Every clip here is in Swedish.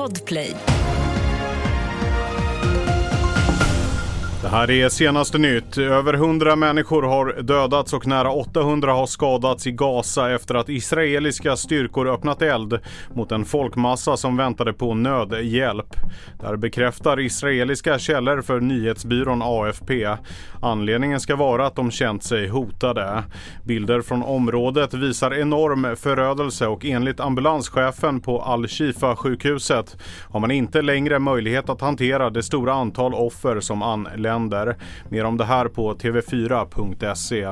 Podplay. Det här är senaste nytt. Över 100 människor har dödats och nära 800 har skadats i Gaza efter att israeliska styrkor öppnat eld mot en folkmassa som väntade på nödhjälp. Där bekräftar israeliska källor för nyhetsbyrån AFP. Anledningen ska vara att de känt sig hotade. Bilder från området visar enorm förödelse och enligt ambulanschefen på Al-Shifa sjukhuset har man inte längre möjlighet att hantera det stora antal offer som anländer länder. Mer om det här på tv4.se.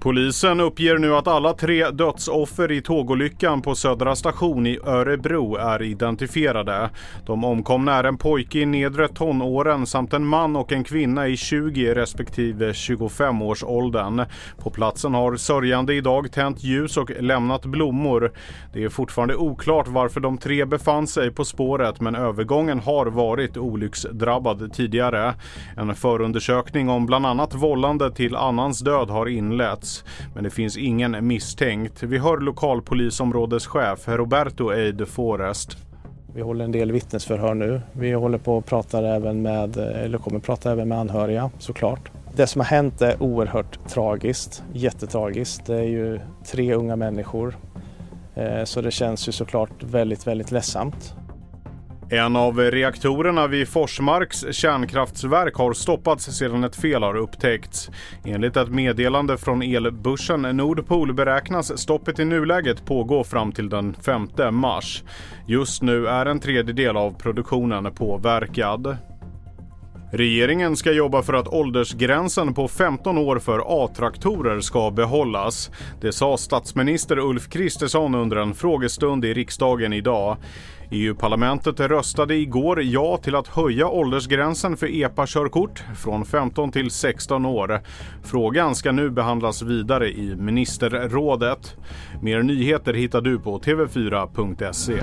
Polisen uppger nu att alla tre dödsoffer i tågolyckan på Södra station i Örebro är identifierade. De omkomna är en pojke i nedre tonåren samt en man och en kvinna i 20 respektive 25 års åldern. På platsen har sörjande idag tänt ljus och lämnat blommor. Det är fortfarande oklart varför de tre befann sig på spåret men övergången har varit olycksdrabbad tidigare. En förundersökning om bland annat vållande till annans död har inletts men det finns ingen misstänkt. Vi hör lokalpolisområdeschef Roberto Eid Forest. Vi håller en del vittnesförhör nu. Vi håller på att prata även med, eller kommer prata även med anhöriga såklart. Det som har hänt är oerhört tragiskt, jättetragiskt. Det är ju tre unga människor eh, så det känns ju såklart väldigt, väldigt ledsamt. En av reaktorerna vid Forsmarks kärnkraftsverk har stoppats sedan ett fel har upptäckts. Enligt ett meddelande från elbörsen Nordpol beräknas stoppet i nuläget pågå fram till den 5 mars. Just nu är en tredjedel av produktionen påverkad. Regeringen ska jobba för att åldersgränsen på 15 år för A-traktorer ska behållas. Det sa statsminister Ulf Kristersson under en frågestund i riksdagen idag. EU-parlamentet röstade igår ja till att höja åldersgränsen för EPA-körkort från 15 till 16 år. Frågan ska nu behandlas vidare i ministerrådet. Mer nyheter hittar du på tv4.se.